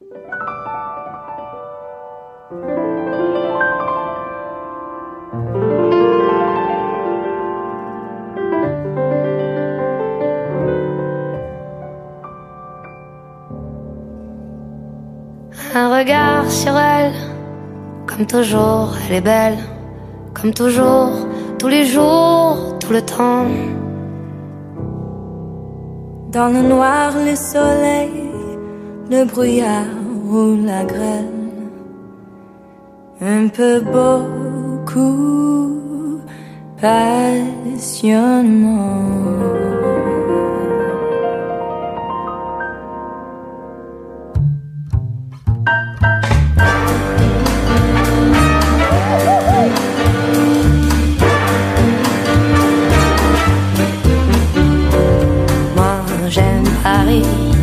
Un regard sur elle, comme toujours, elle est belle, comme toujours, tous les jours, tout le temps. Dans le noir, le soleil, le brouillard ou la grêle, un peu beaucoup, passionnément.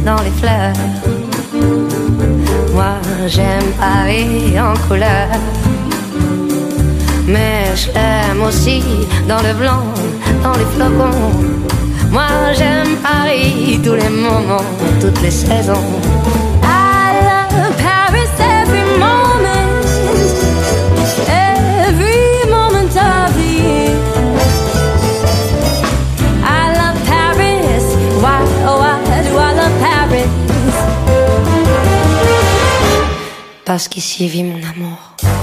dans les fleurs. J'aime Paris en couleur. Mais je l'aime aussi dans le blanc, dans les flocons. Moi j'aime Paris tous les moments, toutes les saisons. Parce qu'ici vit mon amour.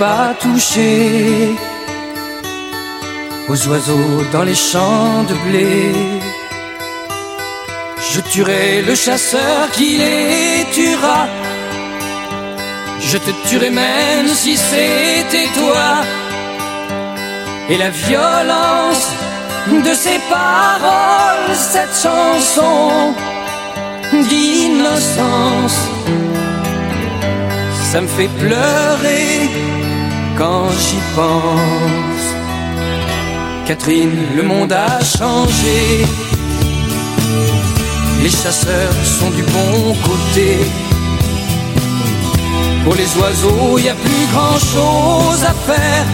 Pas toucher aux oiseaux dans les champs de blé. Je tuerai le chasseur qui les tuera. Je te tuerai même si c'était toi. Et la violence de ces paroles, cette chanson d'innocence, ça me fait pleurer quand j'y pense. Catherine, le monde a changé. Les chasseurs sont du bon côté. Pour les oiseaux, il n'y a plus grand chose à faire.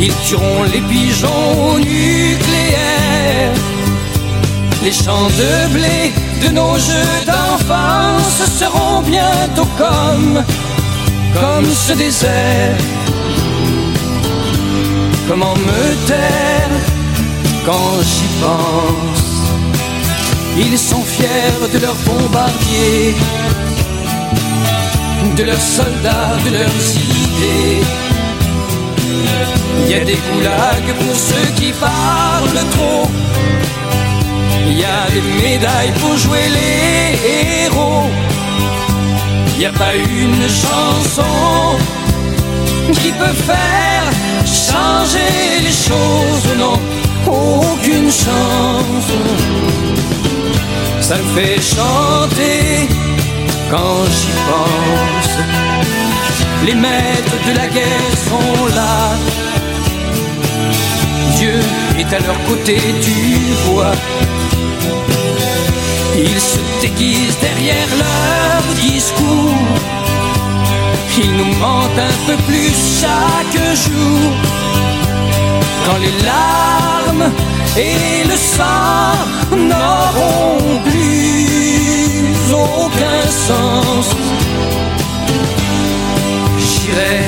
Ils tueront les pigeons nucléaires. Les champs de blé de nos jeux d'enfance seront bientôt comme comme ce désert. Comment me taire quand j'y pense? Ils sont fiers de leurs bombardiers, de leurs soldats, de leurs idées. Il y a des goulags pour ceux qui parlent trop. Il y a des médailles pour jouer les héros. N'y a pas une chanson qui peut faire changer les choses, non, aucune chance. Ça me fait chanter quand j'y pense. Les maîtres de la guerre sont là. Dieu est à leur côté, tu vois. Ils se déguisent derrière leur discours. Ils nous mentent un peu plus chaque jour. Quand les larmes et le sang n'auront plus aucun sens, j'irai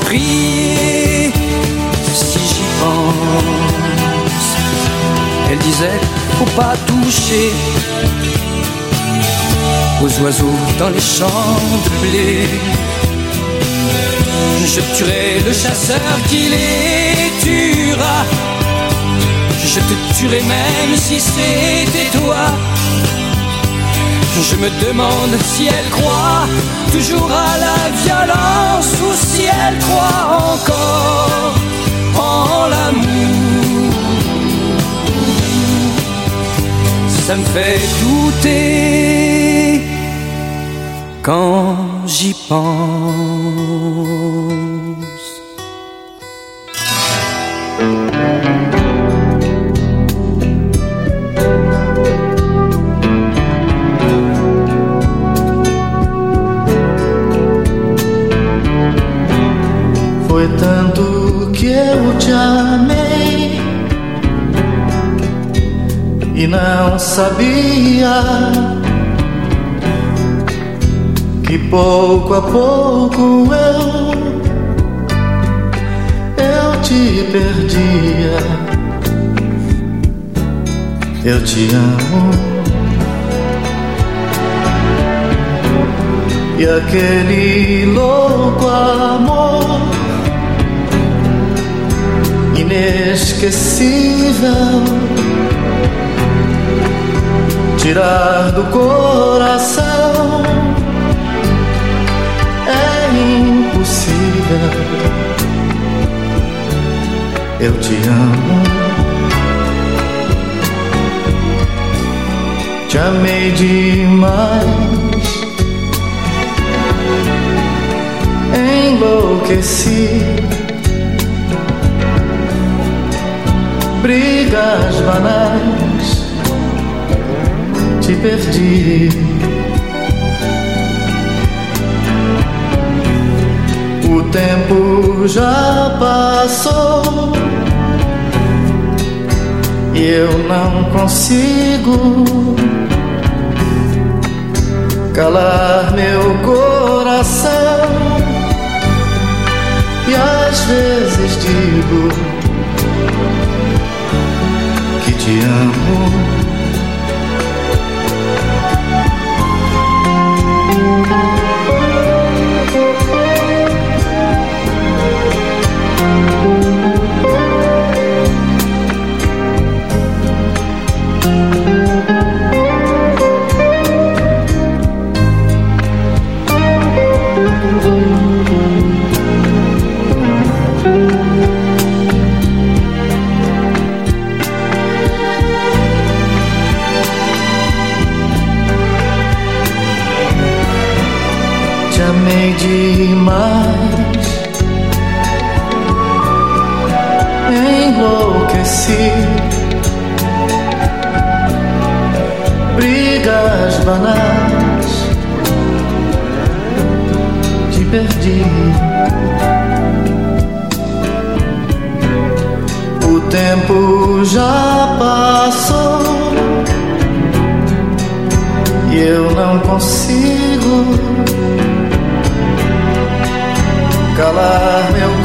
prier si j'y pense. Elle disait, faut pas toucher aux oiseaux dans les champs de blé. Je tuerai le chasseur qui les tuera. Je te tuerai même si c'était toi. Je me demande si elle croit toujours à la violence ou si elle croit encore en l'amour. Ça me fait douter quand j'y pense. Foi tanto que eu te amei e não sabia que pouco a pouco eu eu te perdia. Eu te amo. E aquele louco amor inesquecível tirar do coração impossível. Eu te amo. Te amei demais. Enlouqueci. Brigas banais. Te perdi. Tempo já passou e eu não consigo calar meu coração. E às vezes digo que te amo. Amei demais, enlouqueci. Brigas banais, te perdi. O tempo já passou e eu não consigo calar meu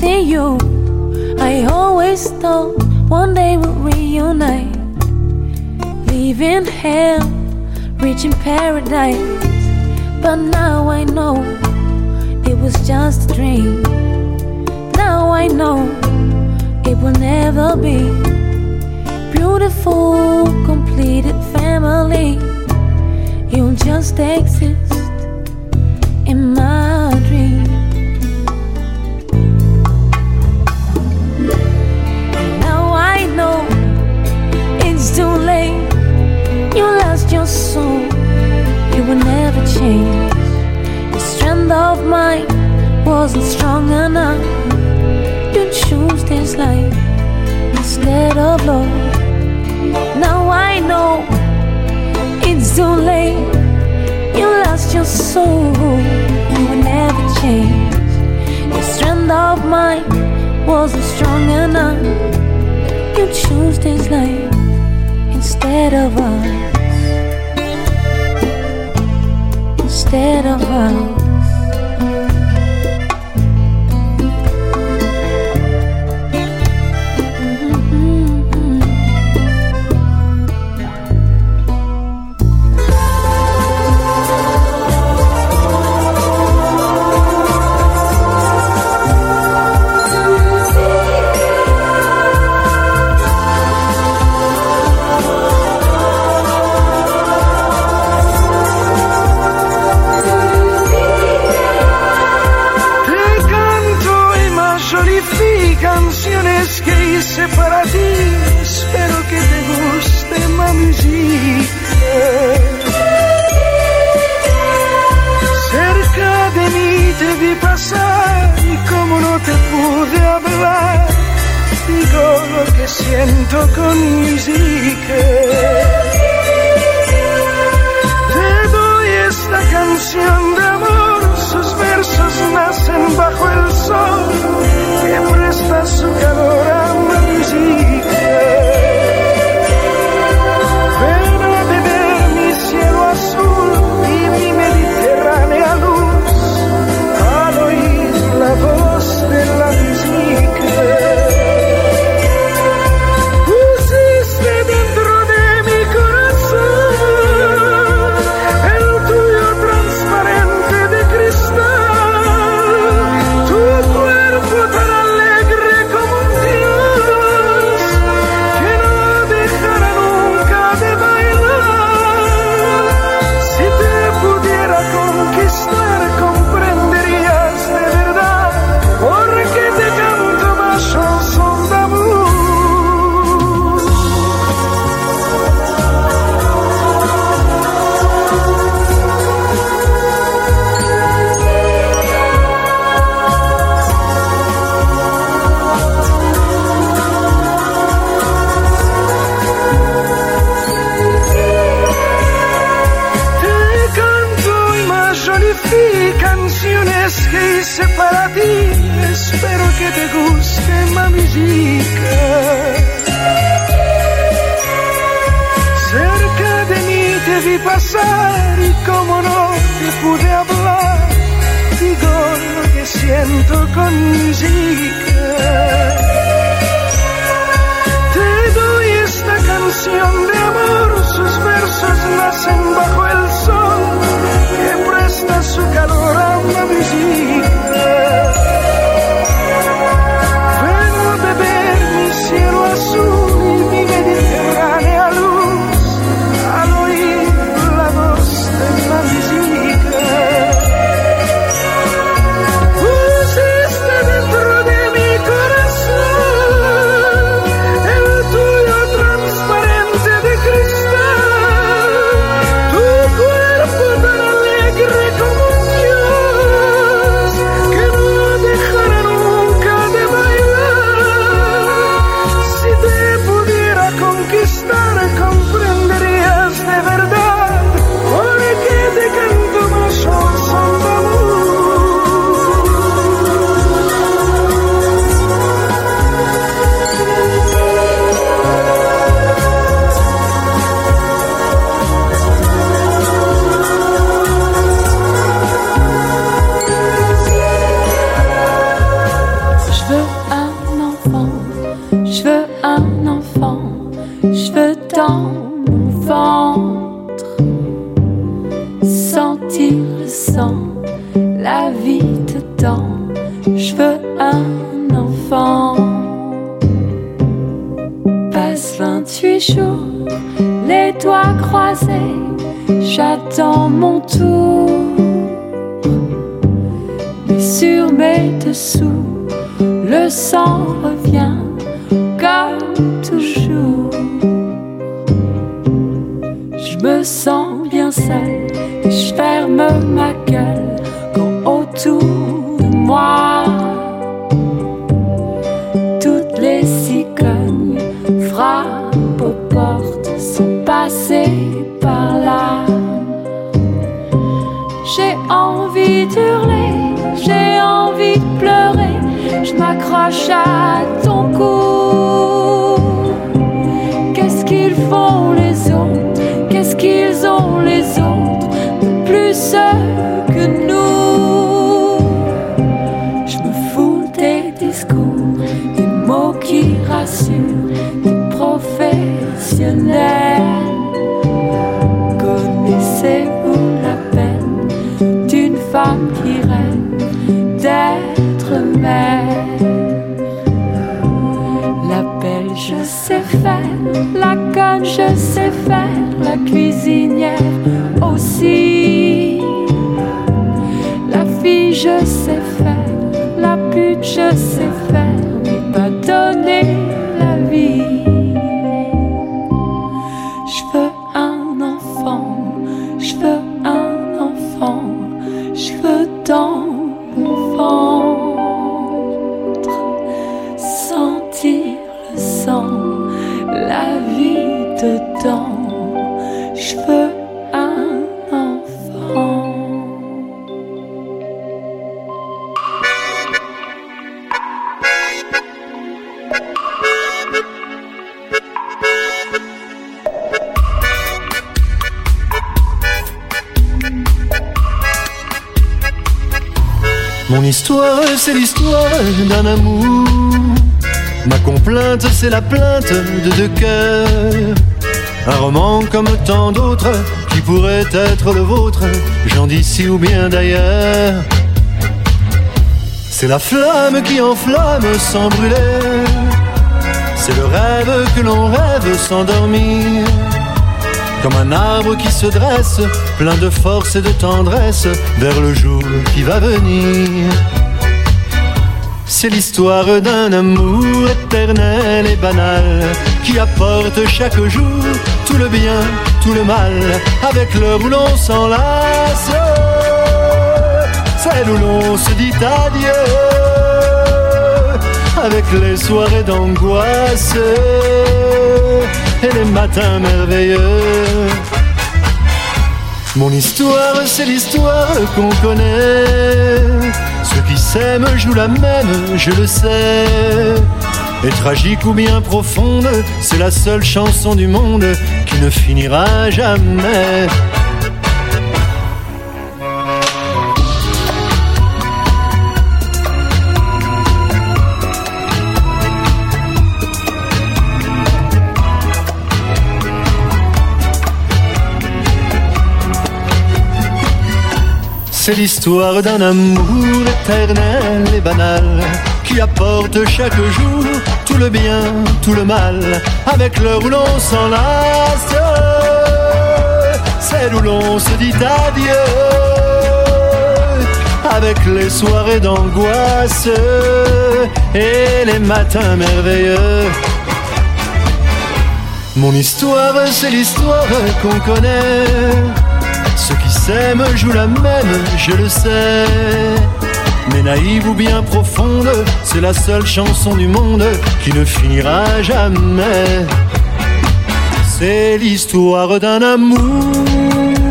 needed you. I always thought one day we'd reunite. Leaving hell, reaching paradise. But now I know it was just a dream. Now I know it will never be. Beautiful, completed family. You just exit. Que te guste ma música. Cerca de mí te vi pasar y como no te pude hablar, digo lo que siento con música. Te doy esta canción de amor, sus versos nacen bajo el sol que presta su calor a una música. soon. Sur mes dessous, le sang revient comme toujours. Je me sens bien seule et je ferme ma gueule quand autour de moi toutes les cigognes frappent aux portes sont passées par là. J'ai envie Qu'est-ce qu'ils font les autres? Qu'est-ce qu'ils ont les autres? De plus la canne, je sais faire, la cuisinière aussi. La fille, je sais faire, la pute, je sais faire, mais pas Mon histoire, c'est l'histoire d'un amour. Ma complainte, c'est la plainte de deux cœurs. Un roman comme tant d'autres qui pourrait être le vôtre, j'en d'ici ou bien d'ailleurs. C'est la flamme qui enflamme sans brûler. C'est le rêve que l'on rêve sans dormir. Comme un arbre qui se dresse, plein de force et de tendresse, vers le jour qui va venir. C'est l'histoire d'un amour éternel et banal qui apporte chaque jour tout le bien, tout le mal, avec l'heure où l'on s'enlace, celle où l'on se dit adieu, avec les soirées d'angoisse et les matins merveilleux. Mon histoire, c'est l'histoire qu'on connaît. Ceux qui s'aiment jouent la même, je le sais. Et tragique ou bien profonde, c'est la seule chanson du monde qui ne finira jamais. C'est l'histoire d'un amour éternel et banal qui apporte chaque jour tout le bien, tout le mal, avec l'heure où l'on s'enlace, celle où l'on se dit adieu, avec les soirées d'angoisse et les matins merveilleux. Mon histoire, c'est l'histoire qu'on connaît jouent la même, je le sais. Mais naïve ou bien profonde, c'est la seule chanson du monde qui ne finira jamais. C'est l'histoire d'un amour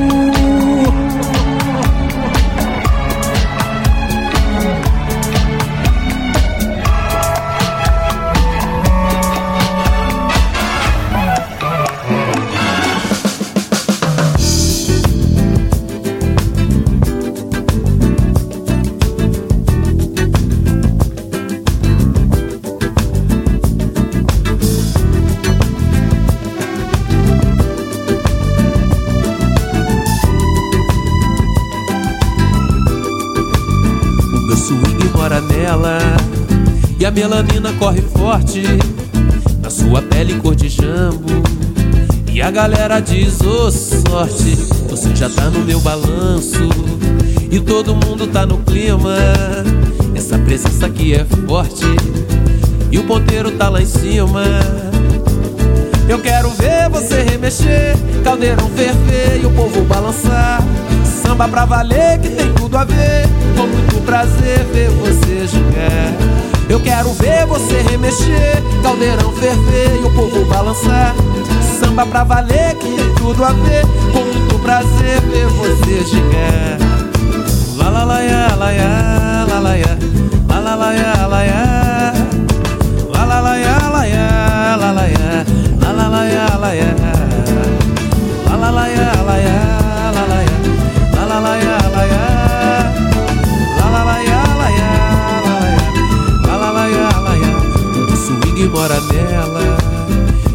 melanina corre forte na sua pele cor de jambo. E a galera diz, ô oh, sorte, você já tá no meu balanço. E todo mundo tá no clima, essa presença aqui é forte. E o ponteiro tá lá em cima. Eu quero ver você remexer, caldeirão ferver e o povo balançar. Samba pra valer que tem tudo a ver, com muito prazer ver você jogar. Eu quero ver você remexer, caldeirão ferver e o povo balançar. Samba pra valer que tem tudo a ver, com muito prazer ver você chegar. La la la ya, la ya, la la ya, la la la ya, la ya. La la la ya, la ya, la la ya, la la la ya, la ya. Mora nela.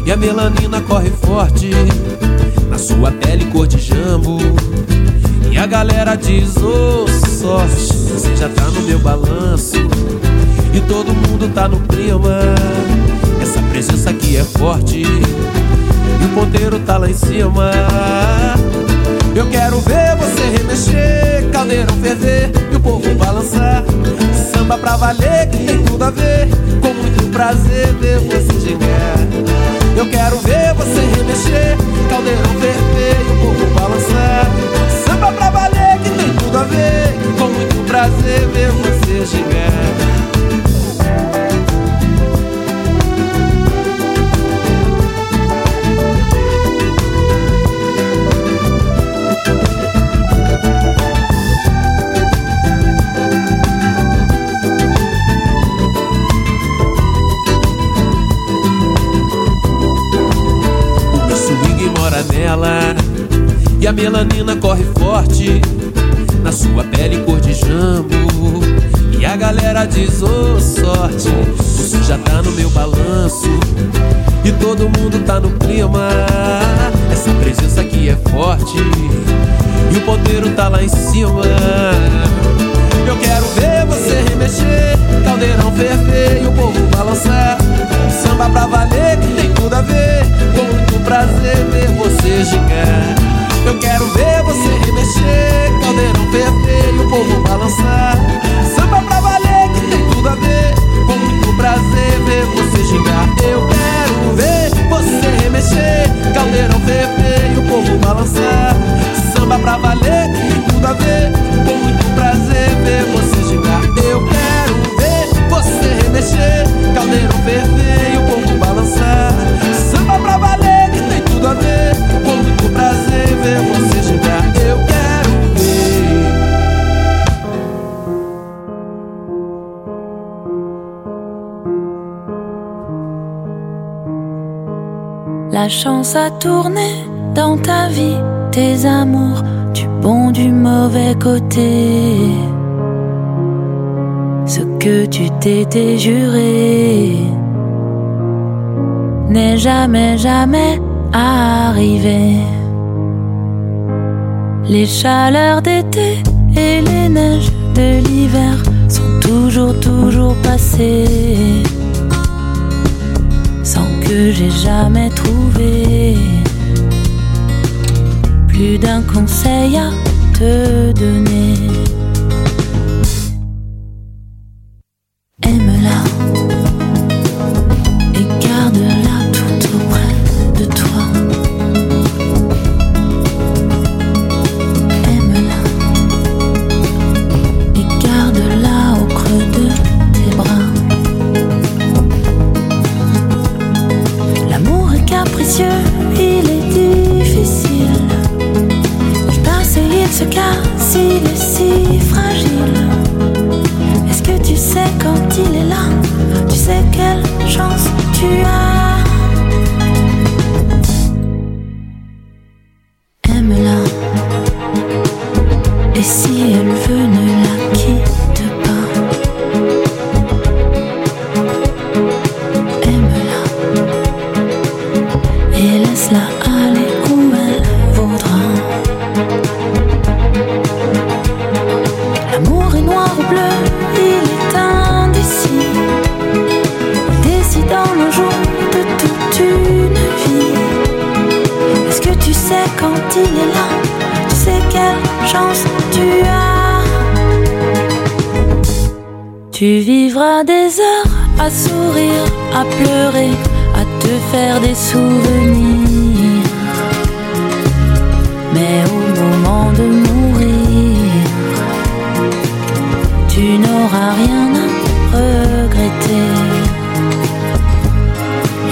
E a melanina corre forte na sua pele cor de jambo. E a galera diz: Ô oh, sorte, você já tá no meu balanço. E todo mundo tá no clima. Essa presença aqui é forte. E o ponteiro tá lá em cima. Eu quero ver você remexer, caldeirão ferver e o povo balançar. Samba pra valer que tem tudo a ver com prazer ver você chegar. Eu quero ver você remexer, caldeirão e o povo balançar. Samba pra valer que tem tudo a ver com muito prazer ver você chegar. E a melanina corre forte na sua pele cor de jambo. E a galera diz: Ô oh, sorte, você já tá no meu balanço. E todo mundo tá no clima. Essa presença aqui é forte. E o ponteiro tá lá em cima. Eu quero ver você remexer, caldeirão ferver e o povo balançar. Samba pra valer que tem tudo a ver, com muito prazer ver você gigar. Eu quero ver você remexer, caldeirão ferver e o povo balançar. Samba pra valer que tem tudo a ver, com muito prazer ver você gigar. Eu quero ver você remexer, caldeirão ferver e o povo balançar. Samba pra valer que tem tudo a ver, com muito prazer ver você gigar. Eu quero ver você remexer, caldeirão ferver e o povo balançar. La chance a tourné dans ta vie, tes amours, du bon, du mauvais côté. Ce que tu t'étais juré. N'est jamais, jamais arrivé. Les chaleurs d'été et les neiges de l'hiver sont toujours, toujours passées sans que j'ai jamais trouvé plus d'un conseil à te donner. Tu vivras des heures à sourire, à pleurer, à te faire des souvenirs. Mais au moment de mourir, tu n'auras rien à regretter.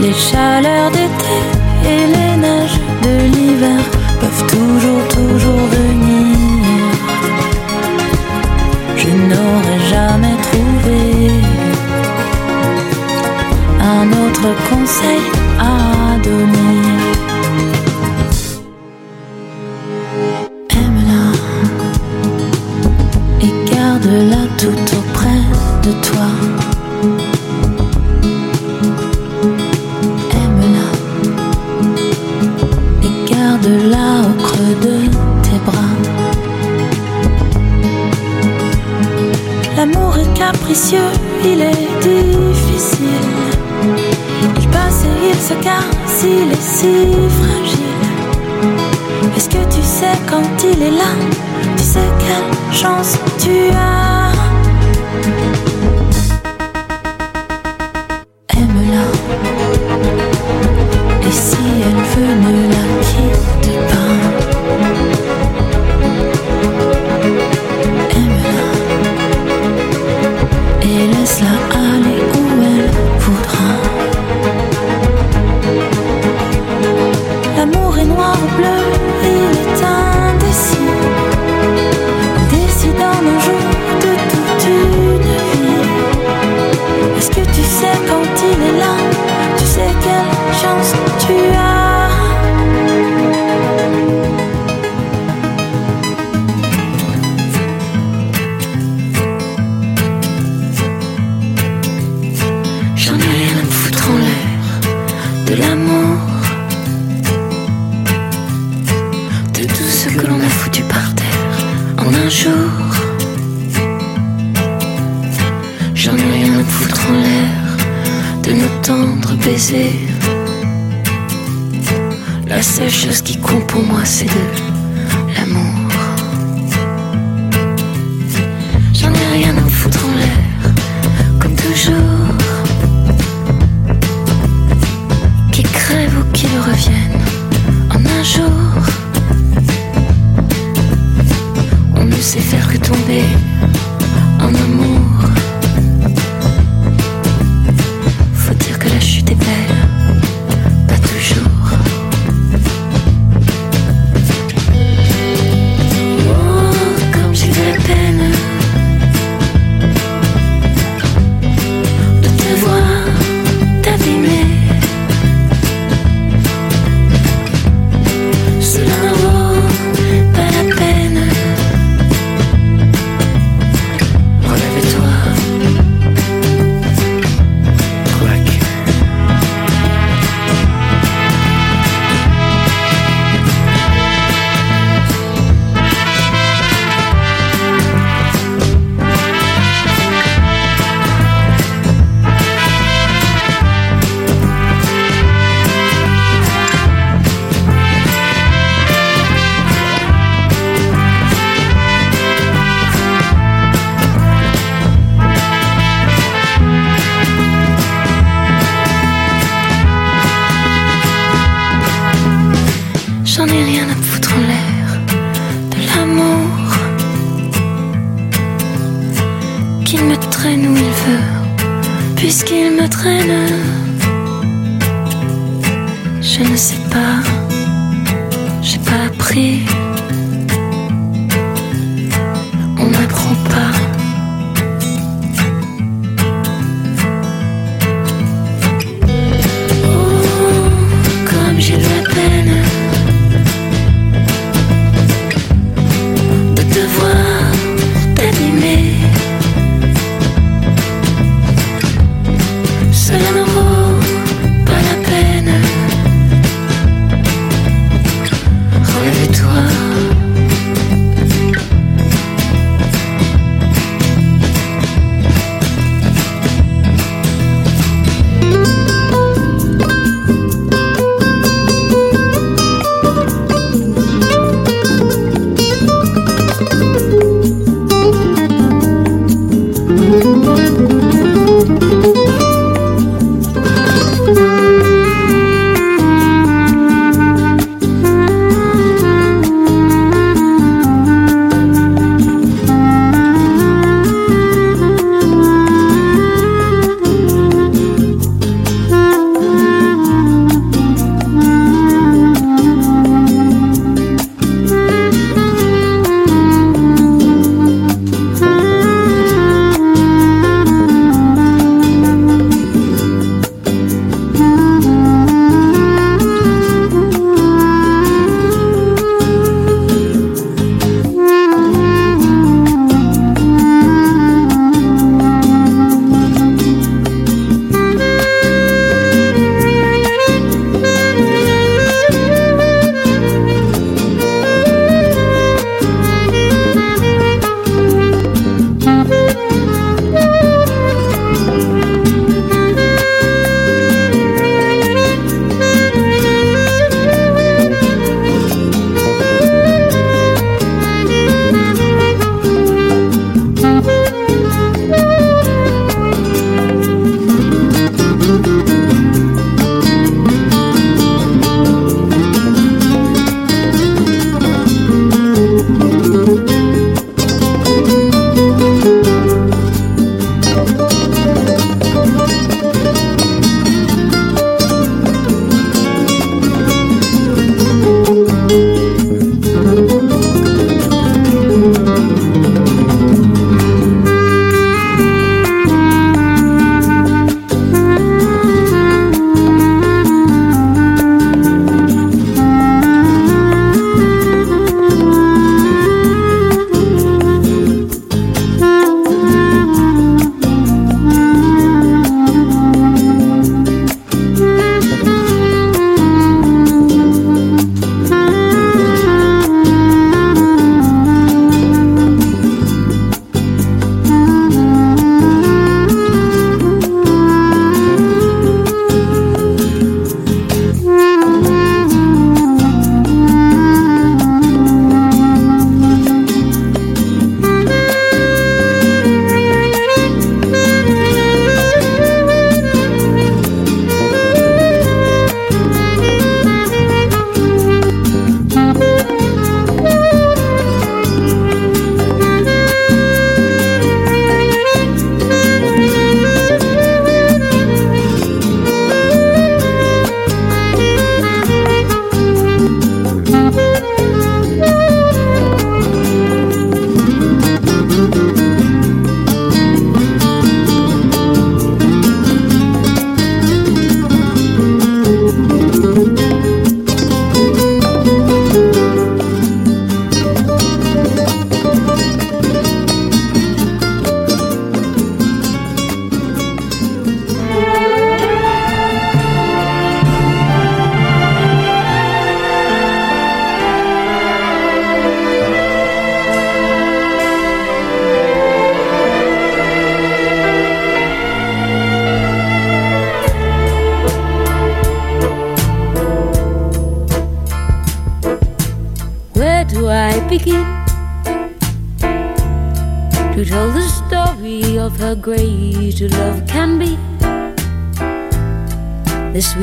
Les chaleurs d'été et les neiges de l'hiver peuvent toujours, toujours venir. Je n'aurai jamais d'autres conseils à donner. Aime-la et garde-la tout auprès de toi. Aime-la et garde-la au creux de tes bras. L'amour est capricieux, il est difficile. Ce s'il est si fragile. Est-ce que tu sais quand il est là, tu sais quelle chance tu as? de l'amour, de tout ce que l'on a foutu par terre en un jour. J'en ai rien à foutre en l'air de nos tendres baisers. La seule chose qui compte pour moi, c'est de qu'il me traîne où il veut, puisqu'il me traîne. Je ne sais pas, j'ai pas appris. On m'apprend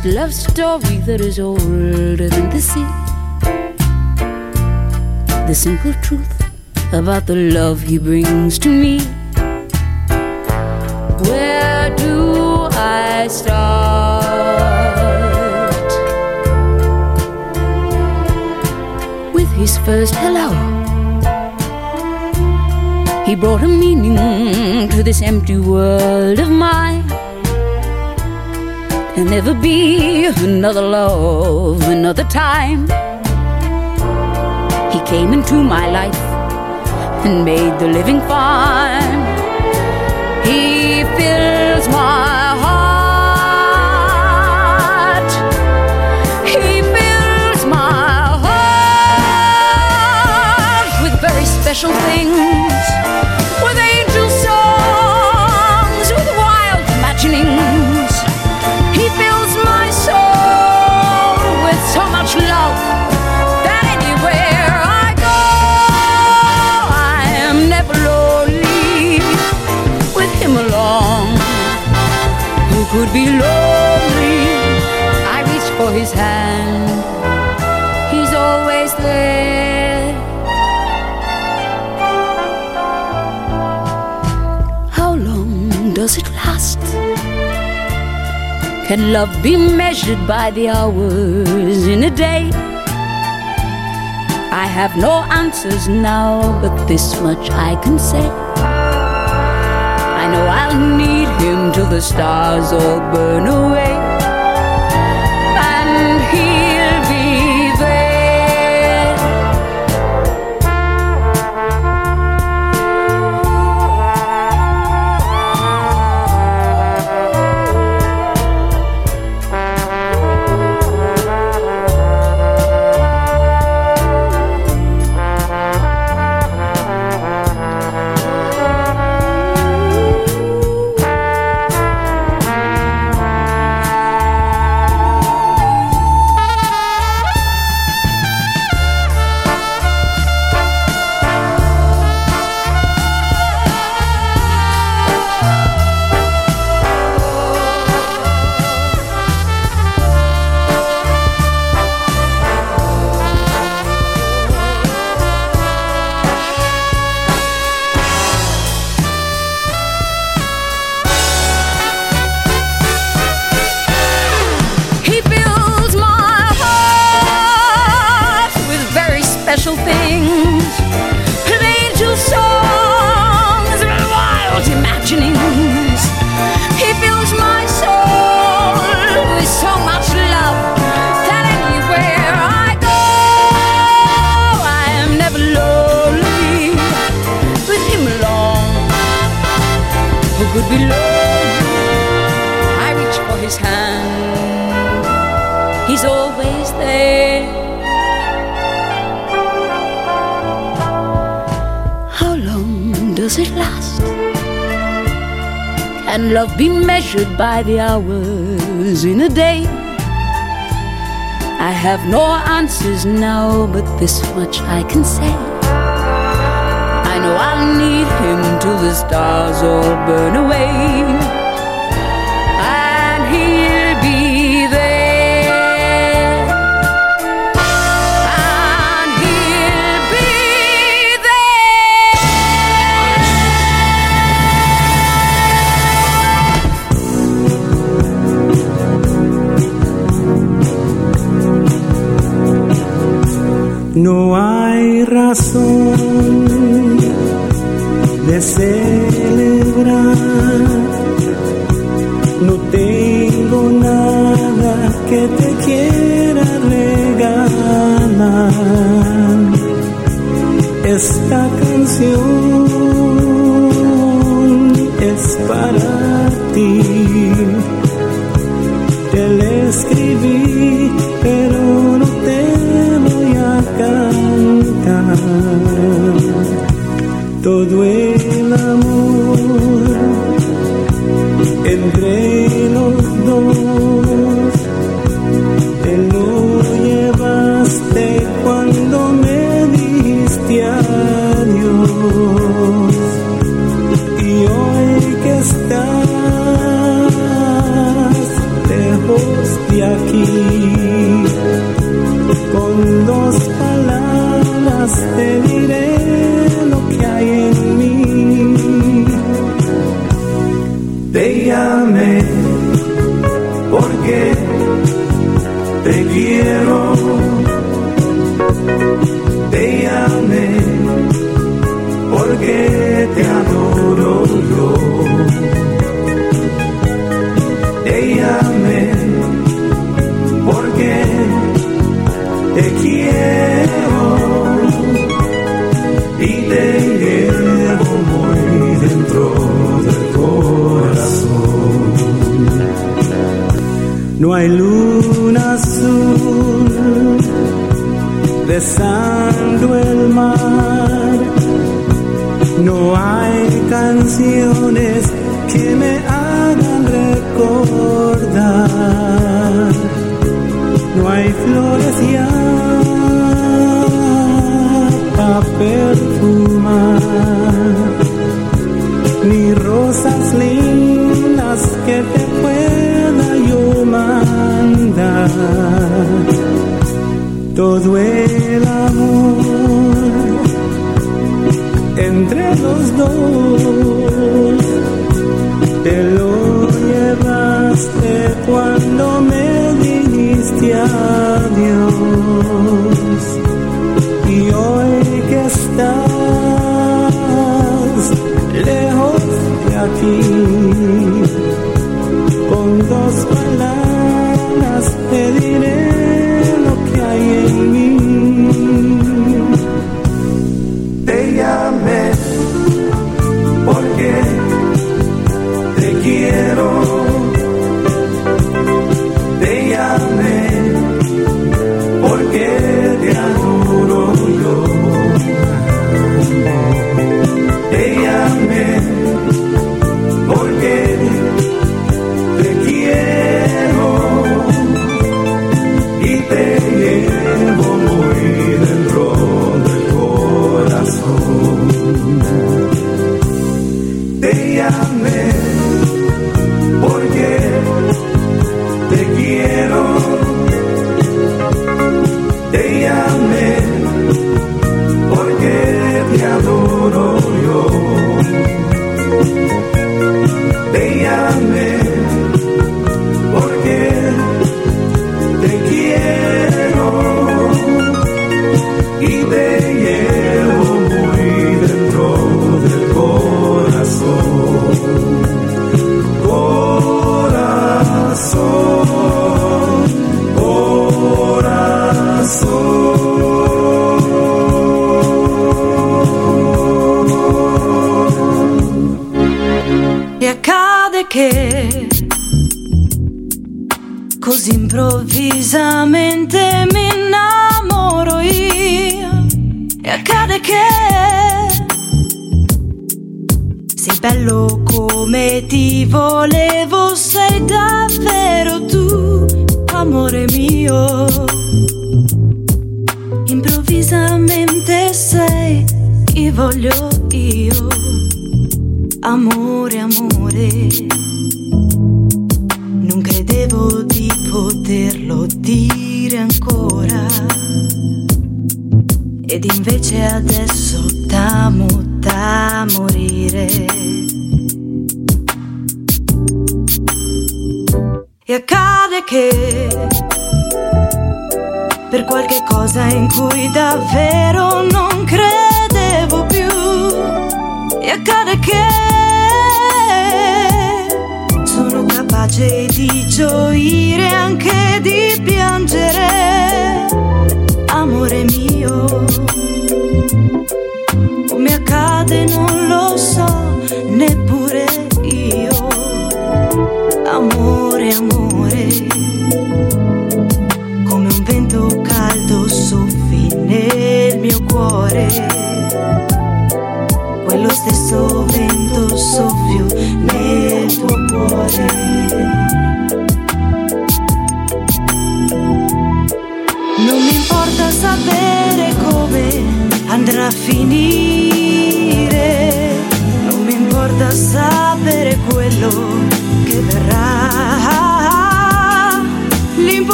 sweet love story that is older than the sea. The simple truth about the love he brings to me. Where do I start? With his first hello. He brought a meaning to this empty world of mine. There'll never be another love, another time. He came into my life and made the living fine. He fills my heart. He fills my heart with very special things, could be lonely? I reach for his hand. He's always there. How long does it last? Can love be measured by the hours in a day? I have no answers now, but this much I can say. I know I'll need him till the stars all burn away. Who could be lonely? I reach for his hand. He's always there. How long does it last? Can love be measured by the hours in a day? I have no answers now, but this much I can say. I know I'll need him till the stars all burn away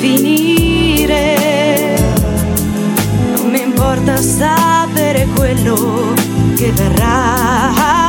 finire. Non mi importa sapere quello che verrà.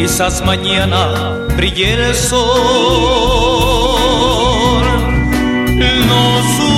quizás mañana brille el sol. No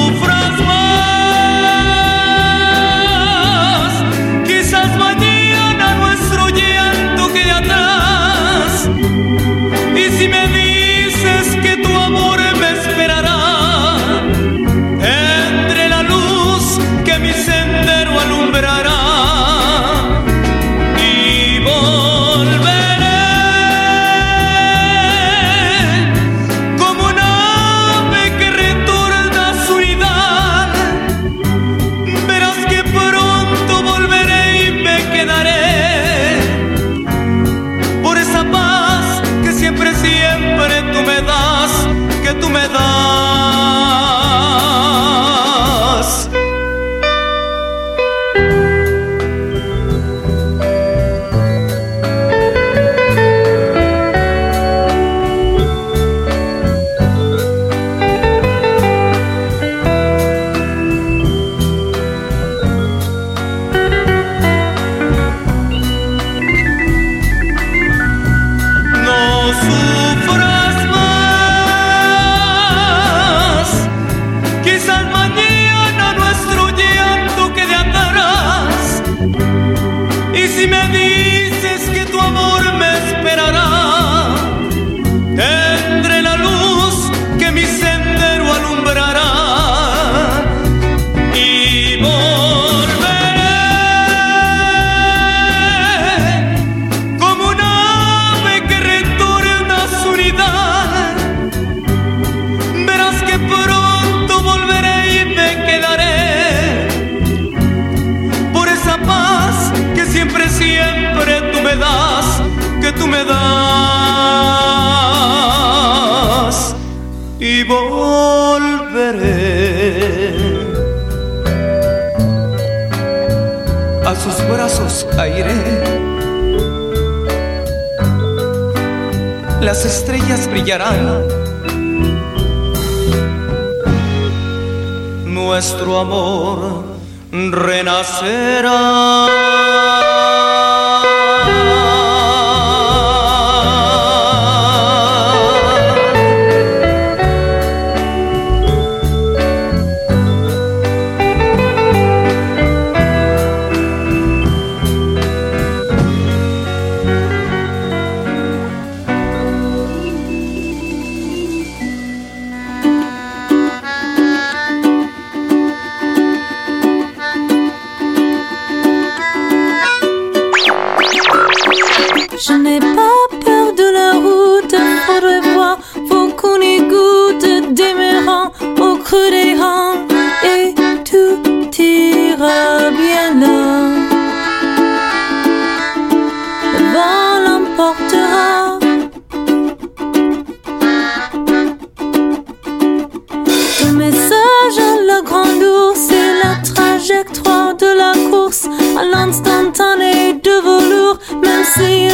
sus brazos caeré. Las estrellas brillarán. Nuestro amor renacerá. you.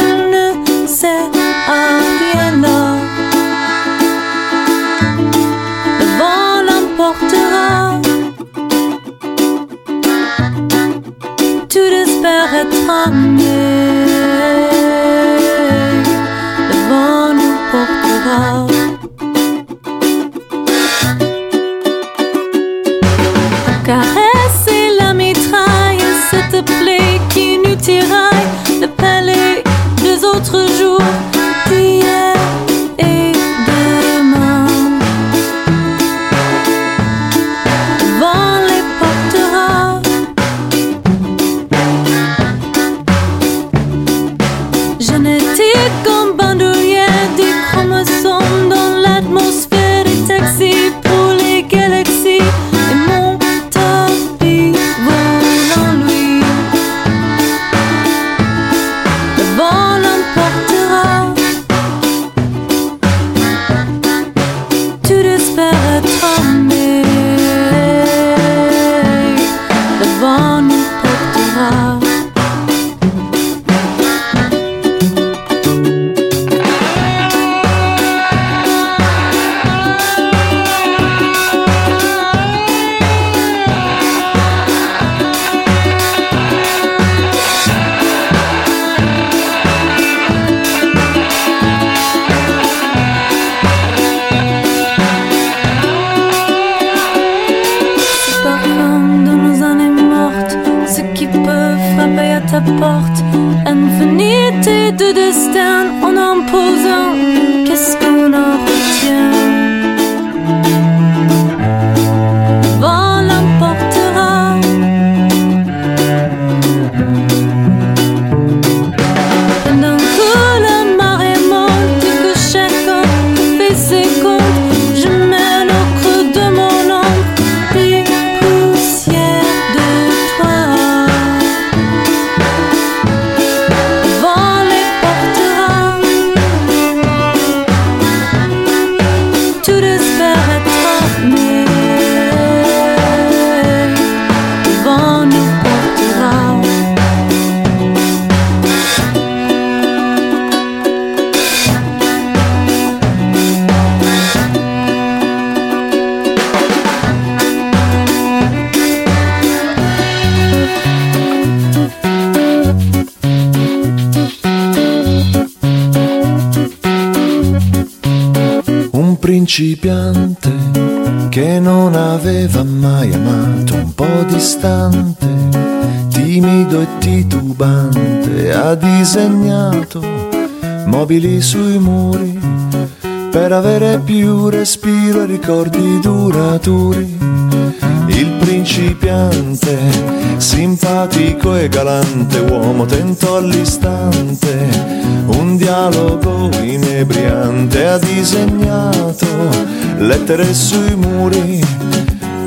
Principiante che non aveva mai amato, un po' distante, timido e titubante, ha disegnato mobili sui muri per avere più respiro e ricordi duraturi. Principiante, simpatico e galante uomo, tentò all'istante un dialogo inebriante ha disegnato lettere sui muri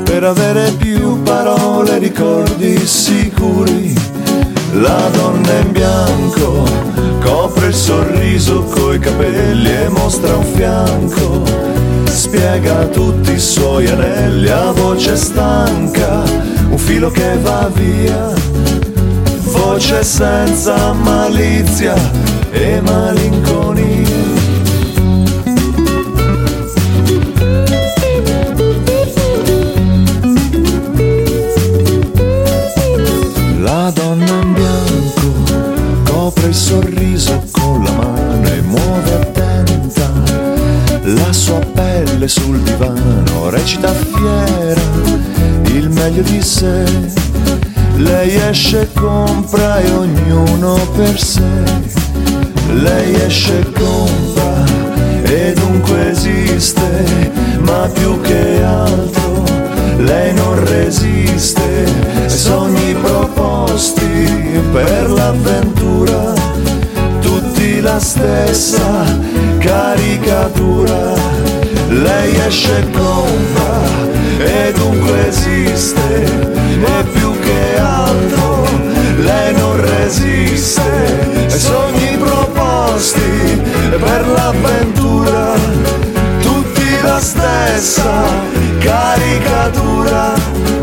per avere più parole, ricordi sicuri. La donna in bianco copre il sorriso coi capelli e mostra un fianco spiega tutti i suoi anelli a voce stanca, un filo che va via, voce senza malizia e malinconia. La donna in bianco copre il sorriso stelle sul divano, recita fiera il meglio di sé. Lei esce e compra e ognuno per sé. Lei esce e compra e dunque esiste, ma più che altro lei non resiste. Sogni proposti per l'avventura, tutti la stessa caricatura. Lei esce e compra e dunque esiste, e più che altro lei non resiste. Sogni proposti per l'avventura, tutti la stessa caricatura.